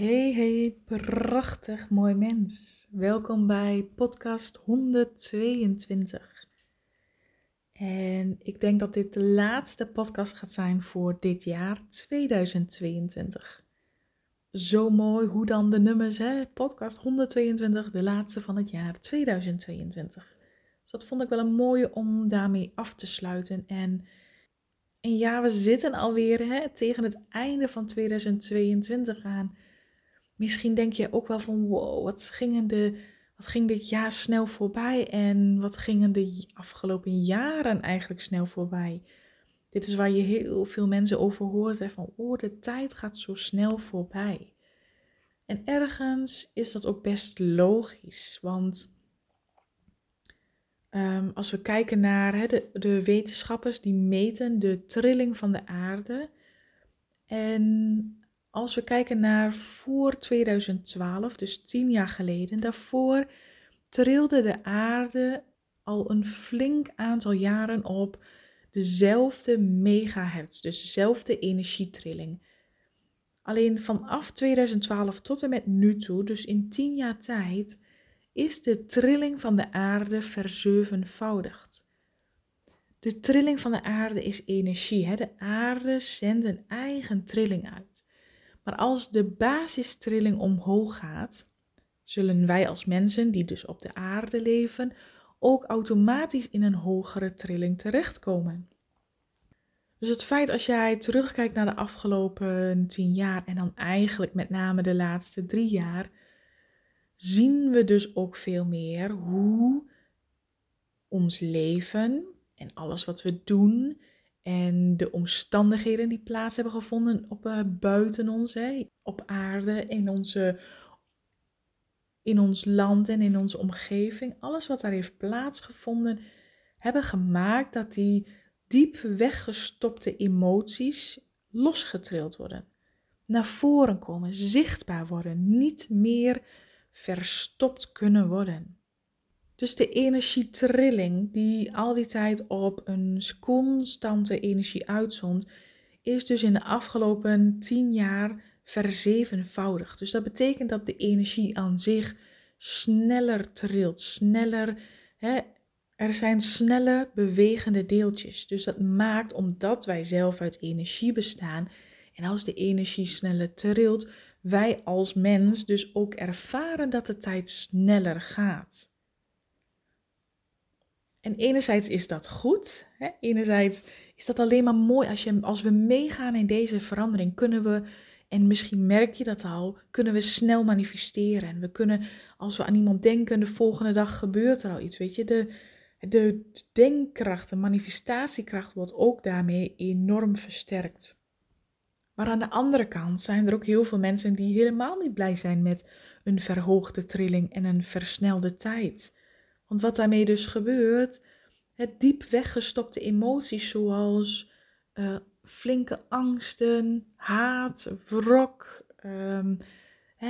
Hey, hey, prachtig mooi mens. Welkom bij podcast 122. En ik denk dat dit de laatste podcast gaat zijn voor dit jaar 2022. Zo mooi hoe dan de nummers, hè? podcast 122, de laatste van het jaar 2022. Dus dat vond ik wel een mooie om daarmee af te sluiten. En, en ja, we zitten alweer hè, tegen het einde van 2022 aan. Misschien denk je ook wel van wow, wat, gingen de, wat ging dit jaar snel voorbij en wat gingen de afgelopen jaren eigenlijk snel voorbij. Dit is waar je heel veel mensen over hoort hè, van oh, de tijd gaat zo snel voorbij. En ergens is dat ook best logisch, want um, als we kijken naar de wetenschappers die meten de trilling van de aarde en als we kijken naar voor 2012, dus tien jaar geleden, daarvoor trilde de aarde al een flink aantal jaren op dezelfde megahertz, dus dezelfde energietrilling. Alleen vanaf 2012 tot en met nu toe, dus in 10 jaar tijd, is de trilling van de aarde verzevenvoudigd. De trilling van de aarde is energie. Hè? De aarde zendt een eigen trilling uit. Maar als de basistrilling omhoog gaat, zullen wij als mensen die dus op de aarde leven ook automatisch in een hogere trilling terechtkomen. Dus het feit als jij terugkijkt naar de afgelopen tien jaar en dan eigenlijk met name de laatste drie jaar, zien we dus ook veel meer hoe ons leven en alles wat we doen en de omstandigheden die plaats hebben gevonden op, uh, buiten ons, op aarde, in, onze, in ons land en in onze omgeving, alles wat daar heeft plaatsgevonden, hebben gemaakt dat die diep weggestopte emoties losgetrild worden. Naar voren komen, zichtbaar worden, niet meer verstopt kunnen worden. Dus de energietrilling die al die tijd op een constante energie uitzond, is dus in de afgelopen tien jaar verzevenvoudigd. Dus dat betekent dat de energie aan zich sneller trilt, sneller. Hè, er zijn snelle bewegende deeltjes. Dus dat maakt, omdat wij zelf uit energie bestaan, en als de energie sneller trilt, wij als mens dus ook ervaren dat de tijd sneller gaat. En enerzijds is dat goed. Hè? Enerzijds is dat alleen maar mooi als, je, als we meegaan in deze verandering. Kunnen we, en misschien merk je dat al, kunnen we snel manifesteren. En we kunnen, als we aan iemand denken, de volgende dag gebeurt er al iets. Weet je, de, de denkkracht, de manifestatiekracht wordt ook daarmee enorm versterkt. Maar aan de andere kant zijn er ook heel veel mensen die helemaal niet blij zijn met een verhoogde trilling en een versnelde tijd. Want wat daarmee dus gebeurt, het diep weggestopte emoties zoals uh, flinke angsten, haat, wrok, um,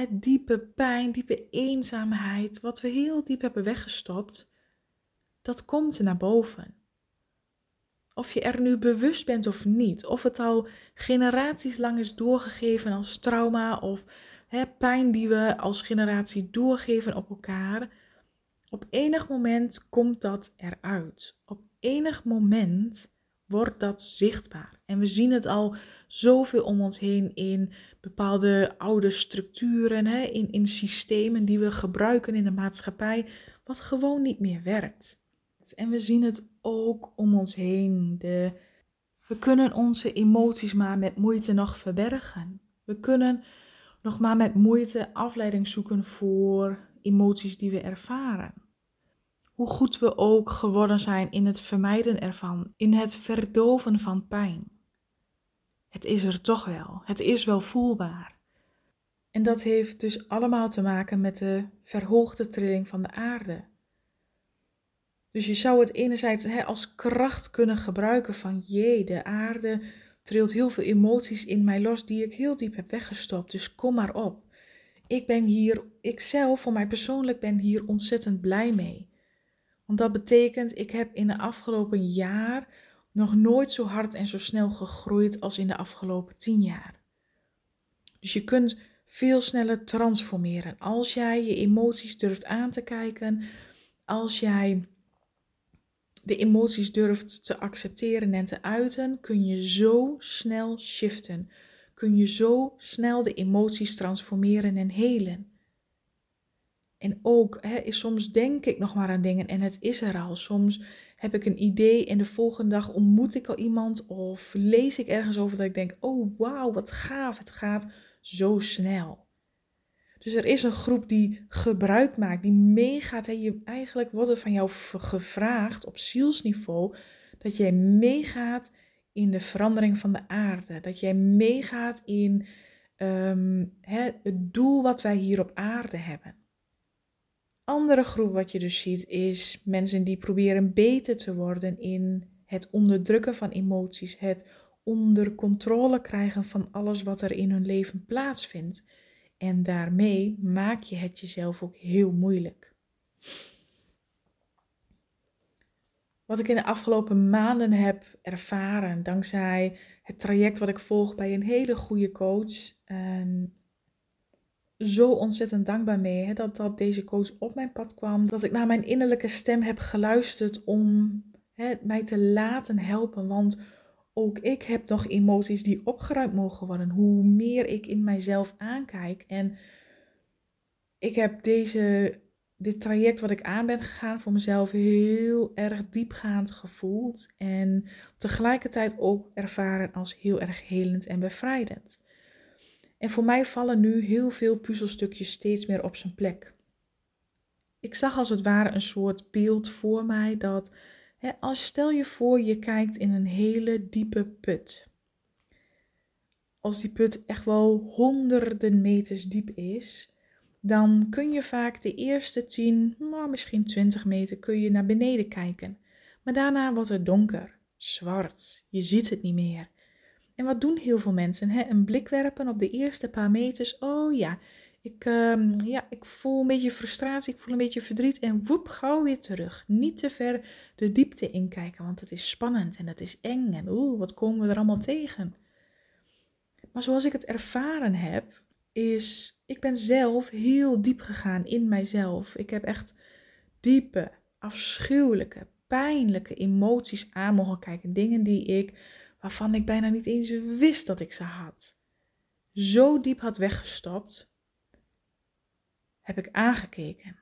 diepe pijn, diepe eenzaamheid, wat we heel diep hebben weggestopt, dat komt naar boven. Of je er nu bewust bent of niet, of het al generaties lang is doorgegeven als trauma of hè, pijn die we als generatie doorgeven op elkaar, op enig moment komt dat eruit. Op enig moment wordt dat zichtbaar. En we zien het al zoveel om ons heen in bepaalde oude structuren, hè, in, in systemen die we gebruiken in de maatschappij, wat gewoon niet meer werkt. En we zien het ook om ons heen. De, we kunnen onze emoties maar met moeite nog verbergen. We kunnen nog maar met moeite afleiding zoeken voor emoties die we ervaren. Hoe goed we ook geworden zijn in het vermijden ervan, in het verdoven van pijn. Het is er toch wel, het is wel voelbaar. En dat heeft dus allemaal te maken met de verhoogde trilling van de aarde. Dus je zou het enerzijds hè, als kracht kunnen gebruiken van jee, de aarde trilt heel veel emoties in mij los die ik heel diep heb weggestopt. Dus kom maar op ik ben hier, ik zelf voor mij persoonlijk ben hier ontzettend blij mee. Want dat betekent, ik heb in de afgelopen jaar nog nooit zo hard en zo snel gegroeid als in de afgelopen tien jaar. Dus je kunt veel sneller transformeren. Als jij je emoties durft aan te kijken, als jij de emoties durft te accepteren en te uiten, kun je zo snel shiften. Kun je zo snel de emoties transformeren en helen. En ook, hè, soms denk ik nog maar aan dingen en het is er al. Soms heb ik een idee en de volgende dag ontmoet ik al iemand of lees ik ergens over dat ik denk, oh wauw, wat gaaf, het gaat zo snel. Dus er is een groep die gebruik maakt, die meegaat. Hè. Je, eigenlijk wordt er van jou gevraagd op zielsniveau dat jij meegaat in de verandering van de aarde. Dat jij meegaat in ehm, het doel wat wij hier op aarde hebben. Andere groep wat je dus ziet is mensen die proberen beter te worden in het onderdrukken van emoties, het onder controle krijgen van alles wat er in hun leven plaatsvindt. En daarmee maak je het jezelf ook heel moeilijk. Wat ik in de afgelopen maanden heb ervaren, dankzij het traject wat ik volg bij een hele goede coach. En zo ontzettend dankbaar mee hè, dat, dat deze coach op mijn pad kwam. Dat ik naar mijn innerlijke stem heb geluisterd om hè, mij te laten helpen. Want ook ik heb nog emoties die opgeruimd mogen worden. Hoe meer ik in mijzelf aankijk. En ik heb deze, dit traject wat ik aan ben gegaan voor mezelf heel erg diepgaand gevoeld. En tegelijkertijd ook ervaren als heel erg helend en bevrijdend. En voor mij vallen nu heel veel puzzelstukjes steeds meer op zijn plek. Ik zag als het ware een soort beeld voor mij dat als stel je voor je kijkt in een hele diepe put. Als die put echt wel honderden meters diep is, dan kun je vaak de eerste 10, nou misschien 20 meter kun je naar beneden kijken. Maar daarna wordt het donker, zwart, je ziet het niet meer. En wat doen heel veel mensen? Een blik werpen op de eerste paar meters. Oh ja, ik, ehm, ja, ik voel een beetje frustratie, ik voel een beetje verdriet en woep, gauw weer terug. Niet te ver de diepte inkijken, want het is spannend en het is eng en oeh, wat komen we er allemaal tegen? Maar zoals ik het ervaren heb, is, ik ben zelf heel diep gegaan in mijzelf. Ik heb echt diepe, afschuwelijke, pijnlijke emoties aan mogen kijken. Dingen die ik, waarvan ik bijna niet eens wist dat ik ze had. Zo diep had weggestopt heb ik aangekeken.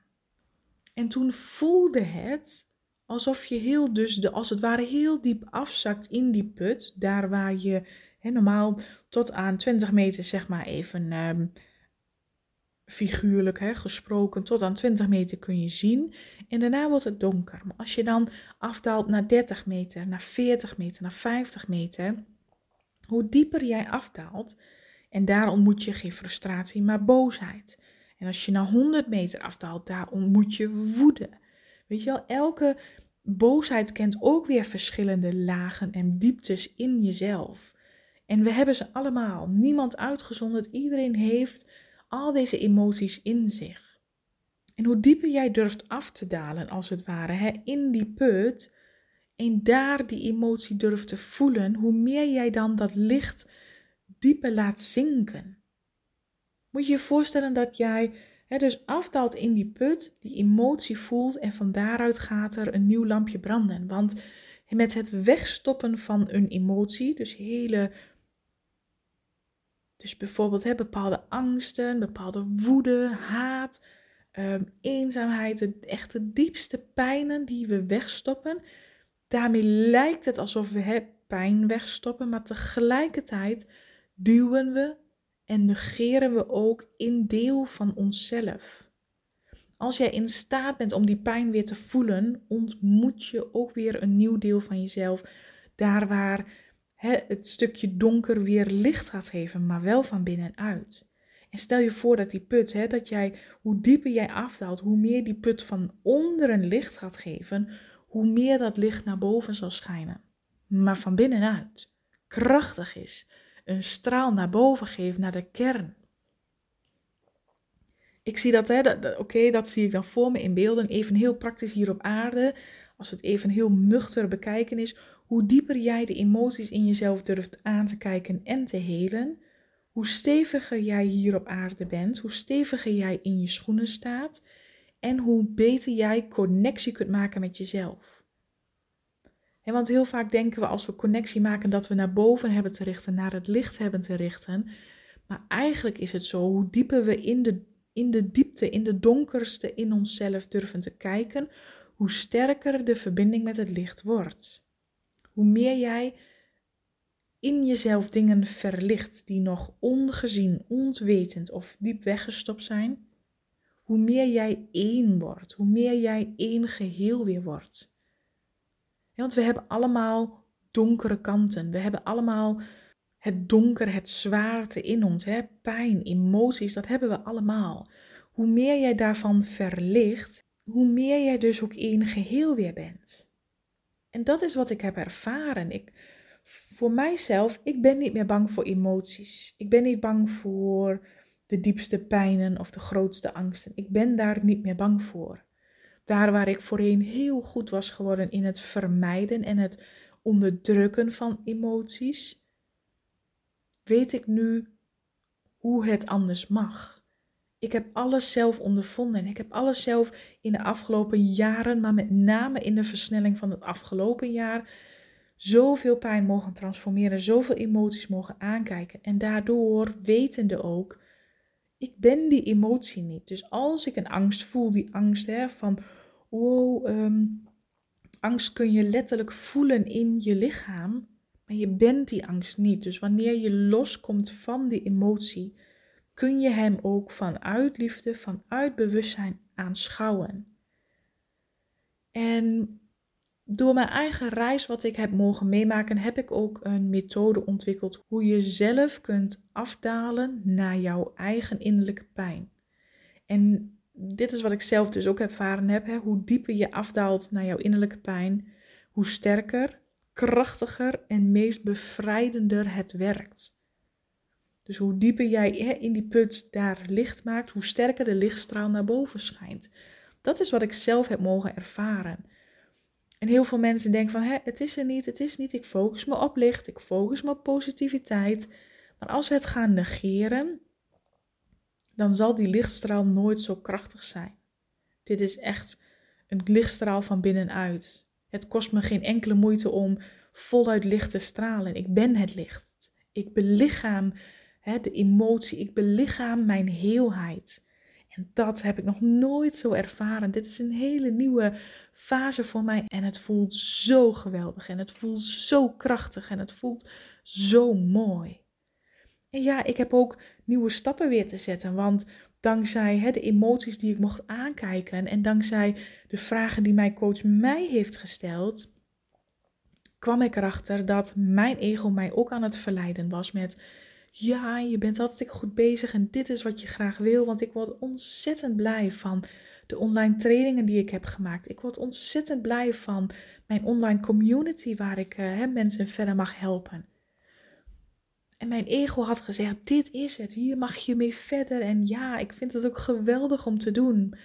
En toen voelde het alsof je heel dus de, als het ware heel diep afzakt in die put. Daar waar je normaal tot aan 20 meter zeg maar even ehm, figuurlijk hè, gesproken tot aan 20 meter kun je zien. En daarna wordt het donker. Maar als je dan afdaalt naar 30 meter, naar 40 meter, naar 50 meter. Hoe dieper jij afdaalt, en daar ontmoet je geen frustratie, maar boosheid. En als je naar 100 meter afdaalt, daar ontmoet je woede. Weet je wel, elke boosheid kent ook weer verschillende lagen en dieptes in jezelf. En we hebben ze allemaal, niemand uitgezonderd, iedereen heeft al deze emoties in zich. En hoe dieper jij durft af te dalen, als het ware, in die put, en daar die emotie durft te voelen, hoe meer jij dan dat licht dieper laat zinken. Moet je je voorstellen dat jij hè, dus afdaalt in die put, die emotie voelt en van daaruit gaat er een nieuw lampje branden. Want met het wegstoppen van een emotie, dus hele, dus bijvoorbeeld hè, bepaalde angsten, bepaalde woede, haat, um, eenzaamheid, de echte diepste pijnen die we wegstoppen. Daarmee lijkt het alsof we pijn wegstoppen, maar tegelijkertijd duwen we en negeren we ook een deel van onszelf. Als jij in staat bent om die pijn weer te voelen, ontmoet je ook weer een nieuw deel van jezelf. Daar waar het stukje donker weer licht gaat geven, maar wel van binnenuit. En stel je voor dat die put, dat jij, hoe dieper jij afdaalt, hoe meer die put van onderen licht gaat geven, hoe meer dat licht naar boven zal schijnen. Maar van binnenuit. Krachtig is een straal naar boven geeft, naar de kern. Ik zie dat, dat, oké, dat zie ik dan voor me in beelden, even heel praktisch hier op aarde. Als het even heel nuchter bekijken is, hoe dieper jij de emoties in jezelf durft aan te kijken en te helen, hoe steviger jij hier op aarde bent, hoe steviger jij in je schoenen staat en hoe beter jij connectie kunt maken met jezelf. En want heel vaak denken we als we connectie maken dat we naar boven hebben te richten, naar het licht hebben te richten. Maar eigenlijk is het zo, hoe dieper we in de, in de diepte, in de donkerste in onszelf durven te kijken, hoe sterker de verbinding met het licht wordt. Hoe meer jij in jezelf dingen verlicht die nog ongezien, ontwetend of diep weggestopt zijn, hoe meer jij één wordt, hoe meer jij één geheel weer wordt. want we hebben allemaal donkere kanten. We hebben allemaal het donker, het zwaarte in ons. Hè? Pijn, emoties, dat hebben we allemaal. Hoe meer jij daarvan verlicht, hoe meer jij dus ook één geheel weer bent. En dat is wat ik heb ervaren. Ik, voor mijzelf, ik ben niet meer bang voor emoties. Ik ben niet bang voor de diepste pijnen of de grootste angsten. Ik ben daar niet meer bang voor. Daar waar ik voorheen heel goed was geworden in het vermijden en het onderdrukken van emoties, weet ik nu hoe het anders mag. Ik heb alles zelf ondervonden. Ik heb alles zelf in de afgelopen jaren, maar met name in de versnelling van het afgelopen jaar, zoveel pijn mogen transformeren, zoveel emoties mogen aankijken. En daardoor wetende ook, ik ben die emotie niet. Dus als ik een angst voel, die angst hè, van, wow, ehm, angst kun je letterlijk voelen in je lichaam, maar je bent die angst niet. Dus wanneer je loskomt van die emotie, kun je hem ook vanuit liefde, vanuit bewustzijn aanschouwen. En door mijn eigen reis, wat ik heb mogen meemaken, heb ik ook een methode ontwikkeld hoe je zelf kunt afdalen naar jouw eigen innerlijke pijn. En dit is wat ik zelf dus ook ervaren heb. Hè? Hoe dieper je afdaalt naar jouw innerlijke pijn, hoe sterker, krachtiger en meest bevrijdender het werkt. Dus hoe dieper jij in die put daar licht maakt, hoe sterker de lichtstraal naar boven schijnt. Dat is wat ik zelf heb mogen ervaren. En heel veel mensen denken van, het is er niet, het is niet, ik focus me op licht, ik focus me op positiviteit. Maar als we het gaan negeren, dan zal die lichtstraal nooit zo krachtig zijn. Dit is echt een lichtstraal van binnenuit. Het kost me geen enkele moeite om voluit licht te stralen. Ik ben het licht. Ik belichaam de emotie, ik belichaam mijn heelheid. En dat heb ik nog nooit zo ervaren. Dit is een hele nieuwe fase voor mij. En het voelt zo geweldig. En het voelt zo krachtig. En het voelt zo mooi. En ja, ik heb ook nieuwe stappen weer te zetten. Want dankzij de emoties die ik mocht aankijken. En dankzij de vragen die mijn coach mij heeft gesteld. kwam ik erachter dat mijn ego mij ook aan het verleiden was met ja, je bent hartstikke goed bezig en dit is wat je graag wil. Want ik word ontzettend blij van de online trainingen die ik heb gemaakt. Ik word ontzettend blij van mijn online community waar ik uh, mensen verder mag helpen. En mijn ego had gezegd: Dit is het, hier mag je mee verder. En ja, ik vind het ook geweldig om te doen.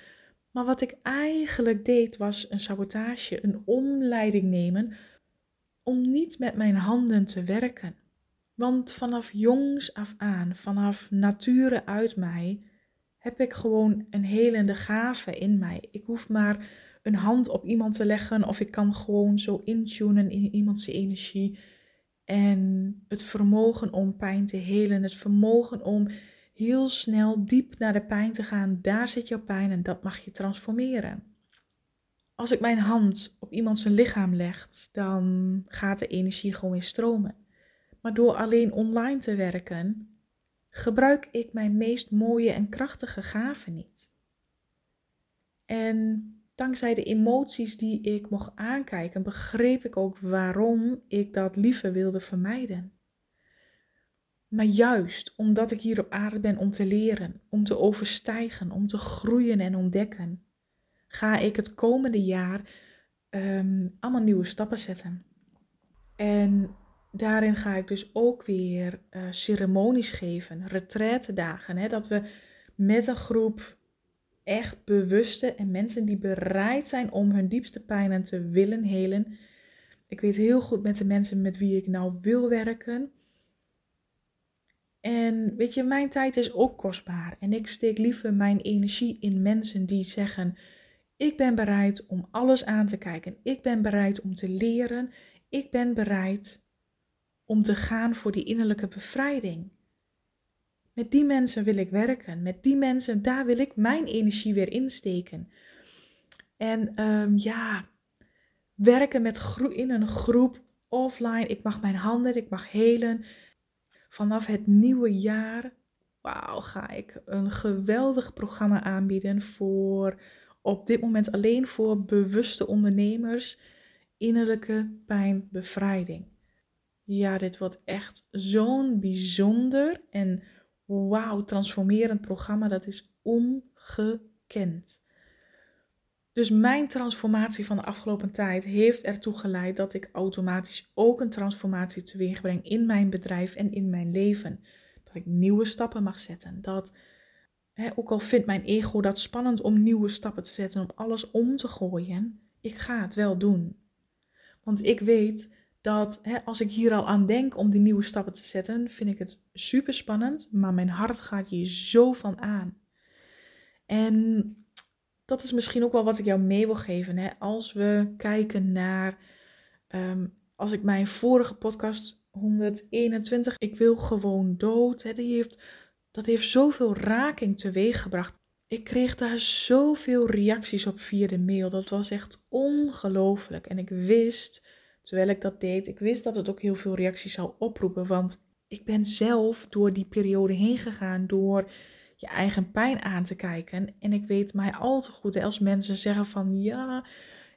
Maar wat ik eigenlijk deed was een sabotage, een omleiding nemen om niet met mijn handen te werken. Want vanaf jongs af aan, vanaf nature uit mij, heb ik gewoon een helende gave in mij. Ik hoef maar een hand op iemand te leggen of ik kan gewoon zo intunen in iemands energie. En het vermogen om pijn te helen, het vermogen om heel snel diep naar de pijn te gaan. Daar zit jouw pijn en dat mag je transformeren. Als ik mijn hand op iemands lichaam leg, dan gaat de energie gewoon weer stromen. Maar door alleen online te werken, gebruik ik mijn meest mooie en krachtige gaven niet. En dankzij de emoties die ik mocht aankijken, begreep ik ook waarom ik dat liever wilde vermijden. Maar juist omdat ik hier op aarde ben om te leren, om te overstijgen, om te groeien en ontdekken, ga ik het komende jaar um, allemaal nieuwe stappen zetten. En daarin ga ik dus ook weer uh, ceremonies geven, retraitedagen. Dat we met een groep echt bewuste en mensen die bereid zijn om hun diepste pijnen te willen helen. Ik weet heel goed met de mensen met wie ik nou wil werken. En weet je, mijn tijd is ook kostbaar. En ik steek liever mijn energie in mensen die zeggen: Ik ben bereid om alles aan te kijken. Ik ben bereid om te leren. Ik ben bereid om te gaan voor die innerlijke bevrijding. Met die mensen wil ik werken. Met die mensen, daar wil ik mijn energie weer insteken. En um, ja, werken met in een groep offline. Ik mag mijn handen, ik mag helen. Vanaf het nieuwe jaar, wauw, ga ik een geweldig programma aanbieden voor op dit moment alleen voor bewuste ondernemers innerlijke pijnbevrijding. Ja, dit wordt echt zo'n bijzonder en wauw, transformerend programma. Dat is ongekend. Dus mijn transformatie van de afgelopen tijd heeft ertoe geleid dat ik automatisch ook een transformatie teweeg breng in mijn bedrijf en in mijn leven. Dat ik nieuwe stappen mag zetten. Dat, hè, ook al vindt mijn ego dat spannend om nieuwe stappen te zetten, om alles om te gooien, ik ga het wel doen. Want ik weet dat hè, als ik hier al aan denk om die nieuwe stappen te zetten, vind ik het super spannend, maar mijn hart gaat hier zo van aan. En dat is misschien ook wel wat ik jou mee wil geven. Hè? Als we kijken naar, um, als ik mijn vorige podcast 121, ik wil gewoon dood, hè, die heeft, dat heeft zoveel raking teweeg gebracht. Ik kreeg daar zoveel reacties op via de mail. Dat was echt ongelooflijk. En ik wist, terwijl ik dat deed, ik wist dat het ook heel veel reacties zou oproepen. Want ik ben zelf door die periode heen gegaan, door je eigen pijn aan te kijken. En ik weet mij al te goed als mensen zeggen van ja,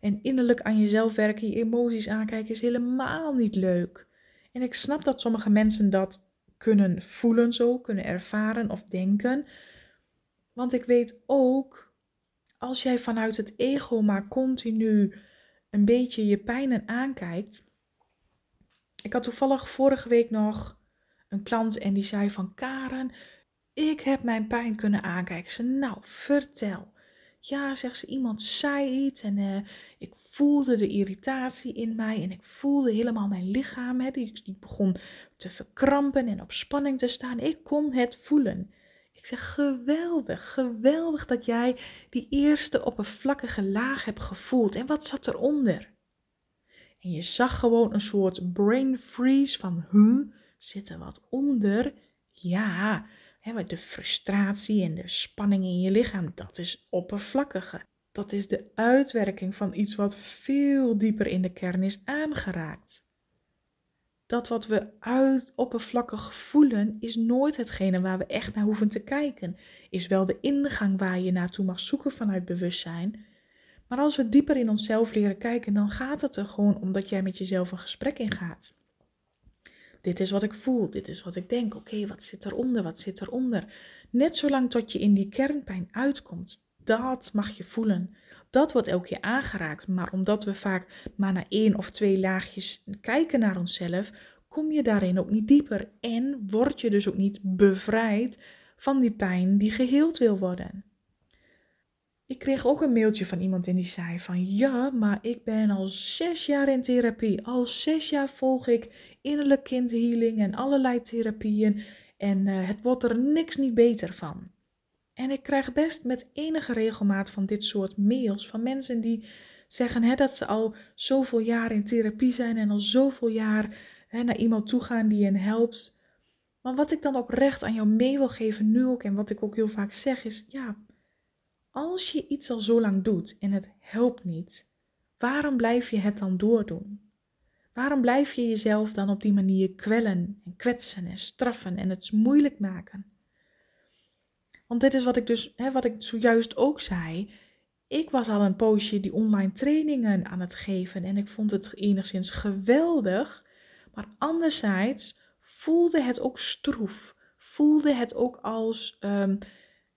en innerlijk aan jezelf werken, je emoties aankijken is helemaal niet leuk. En ik snap dat sommige mensen dat kunnen voelen zo, kunnen ervaren of denken. Want ik weet ook, als jij vanuit het ego maar continu een beetje je pijnen aankijkt. Ik had toevallig vorige week nog een klant en die zei van Karen, ik heb mijn pijn kunnen aankijken. Ze, nou, vertel. Ja, zegt ze, iemand zei iets en uh, ik voelde de irritatie in mij en ik voelde helemaal mijn lichaam. Hè, die, die begon te verkrampen en op spanning te staan. Ik kon het voelen. Zeg, geweldig, geweldig dat jij die eerste oppervlakkige laag hebt gevoeld. En wat zat eronder? En je zag gewoon een soort brain freeze van, huh, zit er wat onder? Ja, de frustratie en de spanning in je lichaam, dat is oppervlakkige. Dat is de uitwerking van iets wat veel dieper in de kern is aangeraakt. Dat wat we uit oppervlakkig voelen, is nooit hetgene waar we echt naar hoeven te kijken. Is wel de ingang waar je naartoe mag zoeken vanuit bewustzijn. Maar als we dieper in onszelf leren kijken, dan gaat het er gewoon om dat jij met jezelf een gesprek ingaat. Dit is wat ik voel, dit is wat ik denk. Oké, wat zit eronder, wat zit eronder? Net zolang tot je in die kernpijn uitkomt, dat mag je voelen. Dat wordt elke keer aangeraakt, maar omdat we vaak maar naar één of twee laagjes kijken naar onszelf, kom je daarin ook niet dieper en word je dus ook niet bevrijd van die pijn die geheeld wil worden. Ik kreeg ook een mailtje van iemand en die zei van ja, maar ik ben al zes jaar in therapie. Al zes jaar volg ik innerlijk kindhealing en allerlei therapieën en uh, het wordt er niks niet beter van. En ik krijg best met enige regelmaat van dit soort mails van mensen die zeggen hè, dat ze al zoveel jaar in therapie zijn en al zoveel jaar hè, naar iemand toe gaan die hen helpt. Maar wat ik dan ook recht aan jou mee wil geven nu ook en wat ik ook heel vaak zeg is ja als je iets al zo lang doet en het helpt niet, waarom blijf je het dan doordoen? Waarom blijf je jezelf dan op die manier kwellen en kwetsen en straffen en het moeilijk maken? Want dit is wat ik dus, hè, wat ik zojuist ook zei. Ik was al een poosje die online trainingen aan het geven en ik vond het enigszins geweldig. Maar anderzijds voelde het ook stroef. Voelde het ook als um,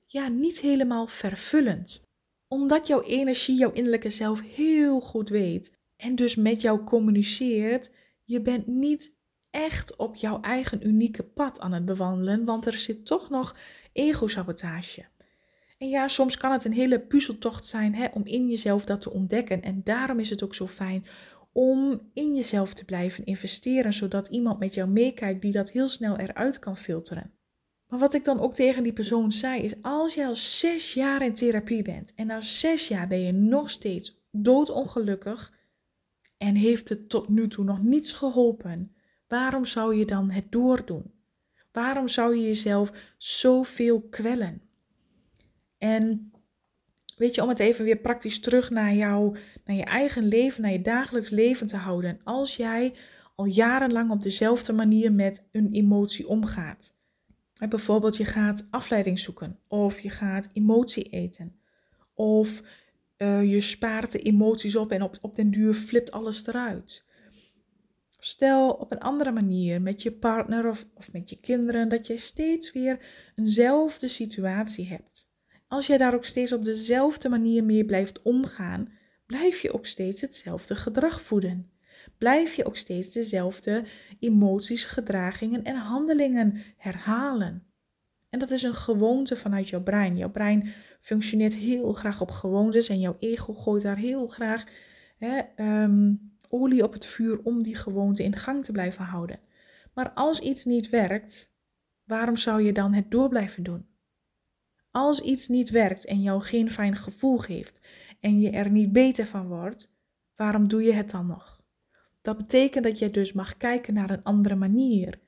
ja, niet helemaal vervullend. Omdat jouw energie, jouw innerlijke zelf heel goed weet en dus met jou communiceert, je bent niet echt op jouw eigen unieke pad aan het bewandelen, want er zit toch nog ego-sabotage. En ja, soms kan het een hele puzzeltocht zijn hè, om in jezelf dat te ontdekken. En daarom is het ook zo fijn om in jezelf te blijven investeren, zodat iemand met jou meekijkt die dat heel snel eruit kan filteren. Maar wat ik dan ook tegen die persoon zei, is als je al zes jaar in therapie bent en na zes jaar ben je nog steeds doodongelukkig en heeft het tot nu toe nog niets geholpen, waarom zou je dan het doordoen? Waarom zou je jezelf zoveel kwellen? En weet je, om het even weer praktisch terug naar jou, naar je eigen leven, naar je dagelijks leven te houden. Als jij al jarenlang op dezelfde manier met een emotie omgaat. Bijvoorbeeld je gaat afleiding zoeken of je gaat emotie eten. Of uh, je spaart de emoties op en op, op den duur flipt alles eruit. Stel op een andere manier met je partner of, of met je kinderen dat je steeds weer eenzelfde situatie hebt. Als jij daar ook steeds op dezelfde manier mee blijft omgaan, blijf je ook steeds hetzelfde gedrag voeden. Blijf je ook steeds dezelfde emoties, gedragingen en handelingen herhalen. En dat is een gewoonte vanuit jouw brein. Jouw brein functioneert heel graag op gewoontes en jouw ego gooit daar heel graag hè, ehm, olie op het vuur om die gewoonte in gang te blijven houden. Maar als iets niet werkt, waarom zou je dan het door blijven doen? Als iets niet werkt en jou geen fijn gevoel geeft en je er niet beter van wordt, waarom doe je het dan nog? Dat betekent dat je dus mag kijken naar een andere manier.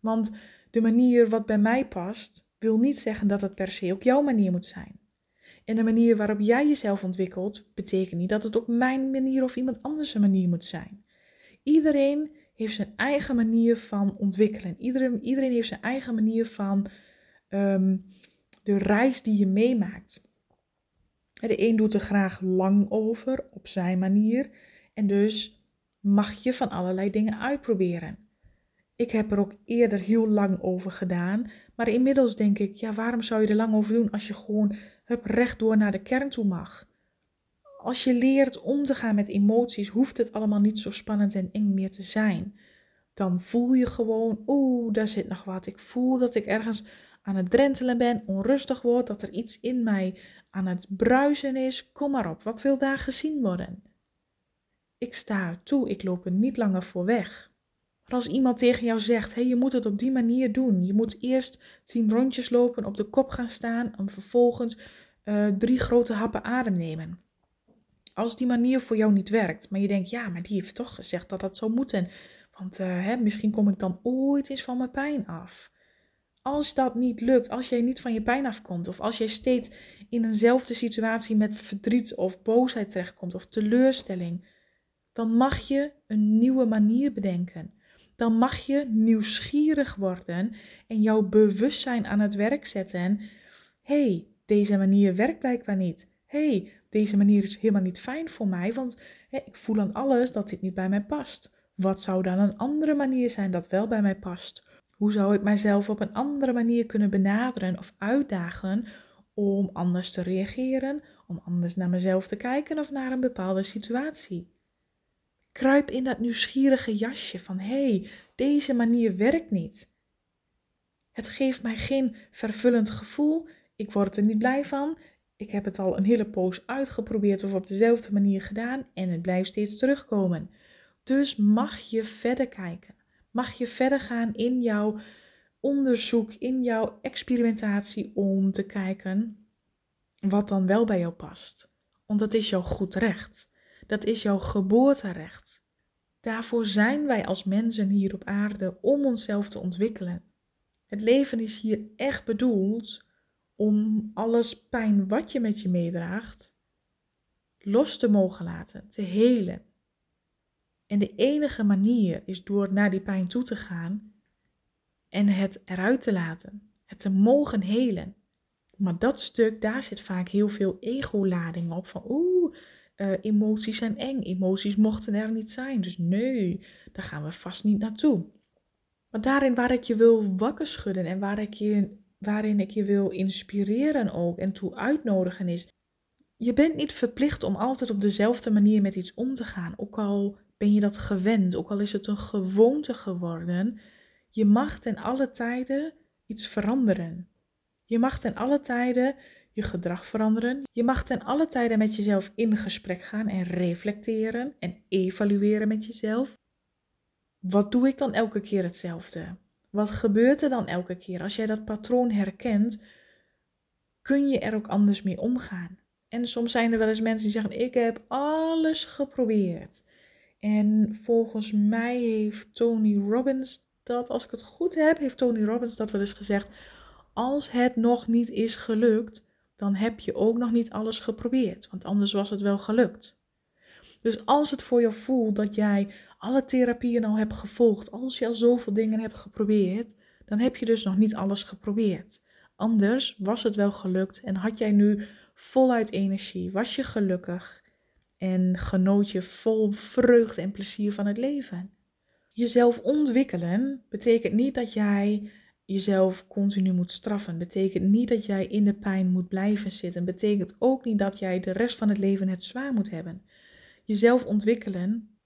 Want de manier wat bij mij past, wil niet zeggen dat het per se ook jouw manier moet zijn. En de manier waarop jij jezelf ontwikkelt, betekent niet dat het ook mijn manier of iemand anders manier moet zijn. Iedereen heeft zijn eigen manier van ontwikkelen. Iedereen, iedereen heeft zijn eigen manier van ehm, de reis die je meemaakt. De een doet er graag lang over op zijn manier. En dus mag je van allerlei dingen uitproberen. Ik heb er ook eerder heel lang over gedaan. Maar inmiddels denk ik, ja, waarom zou je er lang over doen als je gewoon hup, rechtdoor naar de kern toe mag? Als je leert om te gaan met emoties, hoeft het allemaal niet zo spannend en eng meer te zijn. Dan voel je gewoon, oeh, daar zit nog wat. Ik voel dat ik ergens aan het drentelen ben, onrustig word, dat er iets in mij aan het bruisen is. Kom maar op, wat wil daar gezien worden? Ik sta er toe, ik loop er niet langer voor weg. Als iemand tegen jou zegt, hey, je moet het op die manier doen. Je moet eerst tien rondjes lopen, op de kop gaan staan en vervolgens uh, drie grote happen adem nemen. Als die manier voor jou niet werkt, maar je denkt, ja, maar die heeft toch gezegd dat dat zou moeten. Want uh, hè, misschien kom ik dan ooit eens van mijn pijn af. Als dat niet lukt, als jij niet van je pijn afkomt, of als jij steeds in eenzelfde situatie met verdriet of boosheid terechtkomt of teleurstelling, dan mag je een nieuwe manier bedenken. Dan mag je nieuwsgierig worden en jouw bewustzijn aan het werk zetten. hey, deze manier werkt blijkbaar niet. hey, deze manier is helemaal niet fijn voor mij, want ik voel aan alles dat dit niet bij mij past. Wat zou dan een andere manier zijn dat wel bij mij past? Hoe zou ik mijzelf op een andere manier kunnen benaderen of uitdagen om anders te reageren, om anders naar mezelf te kijken of naar een bepaalde situatie? Kruip in dat nieuwsgierige jasje van hé, hey, deze manier werkt niet. Het geeft mij geen vervullend gevoel, ik word er niet blij van, ik heb het al een hele poos uitgeprobeerd of op dezelfde manier gedaan en het blijft steeds terugkomen. Dus mag je verder kijken mag je verder gaan in jouw onderzoek, in jouw experimentatie om te kijken wat dan wel bij jou past. Want dat is jouw goed recht. Dat is jouw geboorterecht. Daarvoor zijn wij als mensen hier op aarde om onszelf te ontwikkelen. Het leven is hier echt bedoeld om alles pijn wat je met je meedraagt los te mogen laten, te helen. En de enige manier is door naar die pijn toe te gaan en het eruit te laten, het te mogen helen. Maar dat stuk, daar zit vaak heel veel ego-lading op. Van oeh, uh, emoties zijn eng, emoties mochten er niet zijn. Dus nee, daar gaan we vast niet naartoe. Maar daarin waar ik je wil wakker schudden en waar ik je, waarin ik je wil inspireren ook en toe uitnodigen is. Je bent niet verplicht om altijd op dezelfde manier met iets om te gaan. Ook al ben je dat gewend, ook al is het een gewoonte geworden. Je mag ten alle tijden iets veranderen. Je mag ten alle tijden je gedrag veranderen. Je mag ten alle tijden met jezelf in gesprek gaan en reflecteren en evalueren met jezelf. Wat doe ik dan elke keer hetzelfde? Wat gebeurt er dan elke keer? Als jij dat patroon herkent, kun je er ook anders mee omgaan. En soms zijn er wel eens mensen die zeggen: Ik heb alles geprobeerd. En volgens mij heeft Tony Robbins dat, als ik het goed heb, heeft Tony Robbins dat wel eens gezegd. Als het nog niet is gelukt, dan heb je ook nog niet alles geprobeerd. Want anders was het wel gelukt. Dus als het voor jou voelt dat jij alle therapieën al hebt gevolgd, als je al zoveel dingen hebt geprobeerd, dan heb je dus nog niet alles geprobeerd. Anders was het wel gelukt en had jij nu voluit energie, was je gelukkig en genoot je vol vreugde en plezier van het leven. Jezelf ontwikkelen betekent niet dat jij jezelf continu moet straffen. Betekent niet dat jij in de pijn moet blijven zitten. Betekent ook niet dat jij de rest van het leven het zwaar moet hebben. Jezelf ontwikkelen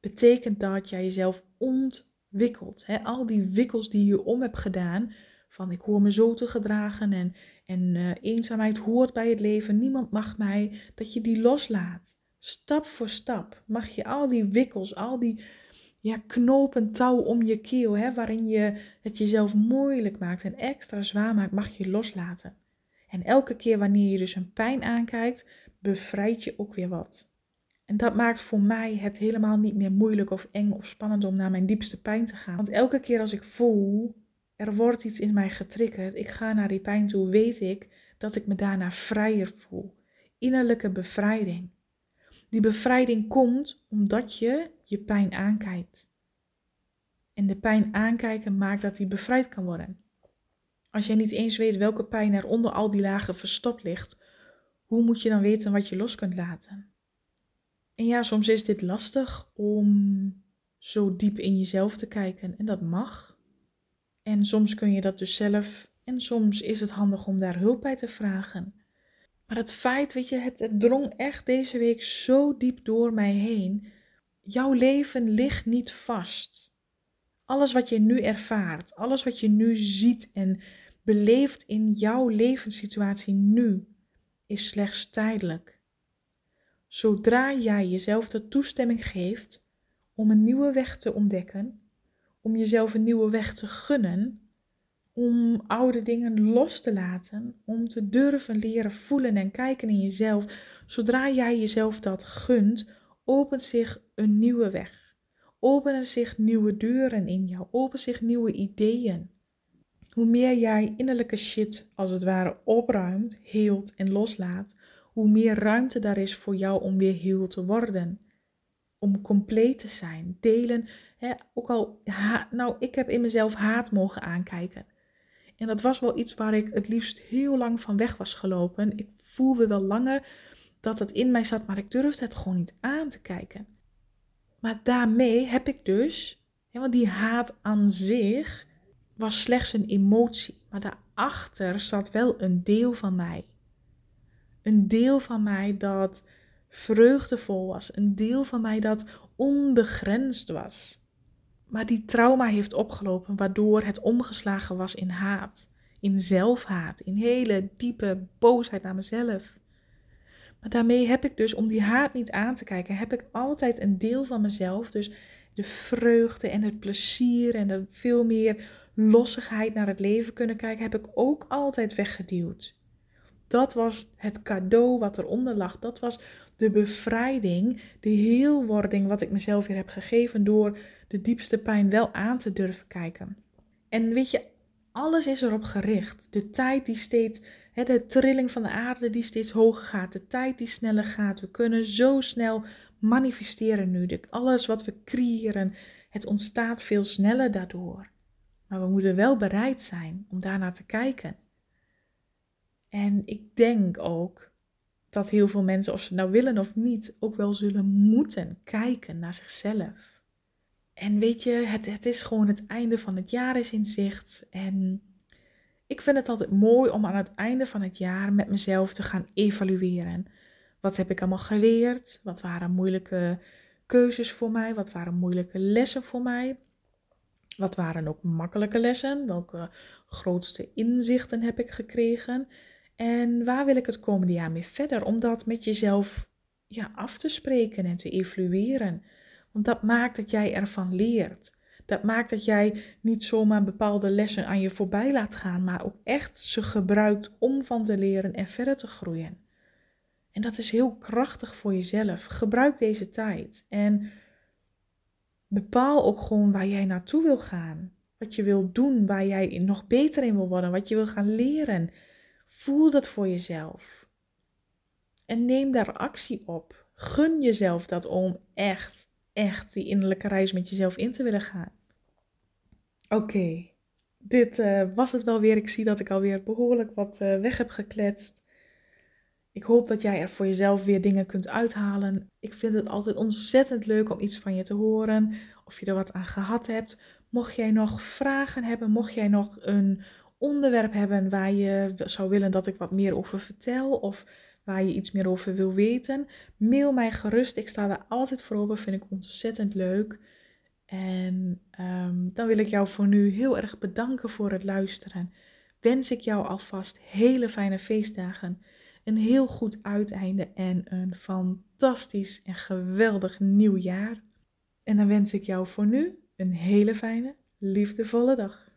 betekent dat jij jezelf ontwikkelt. al die wikkels die je om hebt gedaan, van ik hoor me zo te gedragen en, en uh, eenzaamheid hoort bij het leven, niemand mag mij, dat je die loslaat. Stap voor stap mag je al die wikkels, al die ja, knopen touw om je keel, hè, waarin je het jezelf moeilijk maakt en extra zwaar maakt, mag je loslaten. En elke keer wanneer je dus een pijn aankijkt, bevrijd je ook weer wat. En dat maakt voor mij het helemaal niet meer moeilijk of eng of spannend om naar mijn diepste pijn te gaan. Want elke keer als ik voel, er wordt iets in mij getriggerd, ik ga naar die pijn toe, weet ik dat ik me daarna vrijer voel. Innerlijke bevrijding. Die bevrijding komt omdat je je pijn aankijkt. En de pijn aankijken maakt dat die bevrijd kan worden. Als jij niet eens weet welke pijn er onder al die lagen verstopt ligt, hoe moet je dan weten wat je los kunt laten? En ja, soms is dit lastig om zo diep in jezelf te kijken en dat mag. En soms kun je dat dus zelf en soms is het handig om daar hulp bij te vragen. Maar het feit, weet je, het, drong echt deze week zo diep door mij heen. Jouw leven ligt niet vast. Alles wat je nu ervaart, alles wat je nu ziet en beleeft in jouw levenssituatie nu, is slechts tijdelijk. Zodra jij jezelf de toestemming geeft om een nieuwe weg te ontdekken, om jezelf een nieuwe weg te gunnen, om oude dingen los te laten, om te durven leren voelen en kijken in jezelf, zodra jij jezelf dat gunt, opent zich een nieuwe weg. Openen zich nieuwe deuren in jou, openen zich nieuwe ideeën. Hoe meer jij innerlijke shit als het ware opruimt, heelt en loslaat, hoe meer ruimte daar is voor jou om weer heel te worden. Om compleet te zijn. Delen. Hè, ook al, nou, ik heb in mezelf haat mogen aankijken. En dat was wel iets waar ik het liefst heel lang van weg was gelopen. Ik voelde wel langer dat het in mij zat, maar ik durfde het gewoon niet aan te kijken. Maar daarmee heb ik dus, want die haat aan zich was slechts een emotie, maar daarachter zat wel een deel van mij. Een deel van mij dat vreugdevol was. Een deel van mij dat onbegrensd was. Maar die trauma heeft opgelopen waardoor het omgeslagen was in haat. In zelfhaat. In hele diepe boosheid naar mezelf. Maar daarmee heb ik dus, om die haat niet aan te kijken, heb ik altijd een deel van mezelf, dus de vreugde en het plezier en de veel meer lossigheid naar het leven kunnen kijken, heb ik ook altijd weggeduwd. Dat was het cadeau wat eronder lag. Dat was de bevrijding, de heelwording wat ik mezelf weer heb gegeven door de diepste pijn wel aan te durven kijken. En weet je, alles is erop gericht. De tijd die steeds, hè, de trilling van de aarde die steeds hoger gaat, de tijd die sneller gaat. We kunnen zo snel manifesteren nu. Alles wat we creëren, het ontstaat veel sneller daardoor. Maar we moeten wel bereid zijn om daarnaar te kijken. En ik denk ook dat heel veel mensen, of ze nou willen of niet, ook wel zullen moeten kijken naar zichzelf. En weet je, het, het is gewoon het einde van het jaar is in zicht. En ik vind het altijd mooi om aan het einde van het jaar met mezelf te gaan evalueren. Wat heb ik allemaal geleerd? Wat waren moeilijke keuzes voor mij? Wat waren moeilijke lessen voor mij? Wat waren ook makkelijke lessen? Welke grootste inzichten heb ik gekregen? En waar wil ik het komende jaar mee verder? Om dat met jezelf ja, af te spreken en te evalueren. Want dat maakt dat jij ervan leert. Dat maakt dat jij niet zomaar bepaalde lessen aan je voorbij laat gaan, maar ook echt ze gebruikt om van te leren en verder te groeien. En dat is heel krachtig voor jezelf. Gebruik deze tijd en bepaal ook gewoon waar jij naartoe wil gaan. Wat je wil doen, waar jij nog beter in wil worden, wat je wil gaan leren. Voel dat voor jezelf. En neem daar actie op. Gun jezelf dat om echt, echt die innerlijke reis met jezelf in te willen gaan. Oké, dit uh, was het wel weer. Ik zie dat ik alweer behoorlijk wat uh, weg heb gekletst. Ik hoop dat jij er voor jezelf weer dingen kunt uithalen. Ik vind het altijd ontzettend leuk om iets van je te horen. Of je er wat aan gehad hebt. Mocht jij nog vragen hebben, mocht jij nog een onderwerp hebben waar je zou willen dat ik wat meer over vertel. Of waar je iets meer over wil weten, mail mij gerust. Ik sta daar altijd voor open, vind ik ontzettend leuk. En um, dan wil ik jou voor nu heel erg bedanken voor het luisteren. Wens ik jou alvast hele fijne feestdagen, een heel goed uiteinde en een fantastisch en geweldig nieuw jaar. En dan wens ik jou voor nu een hele fijne, liefdevolle dag.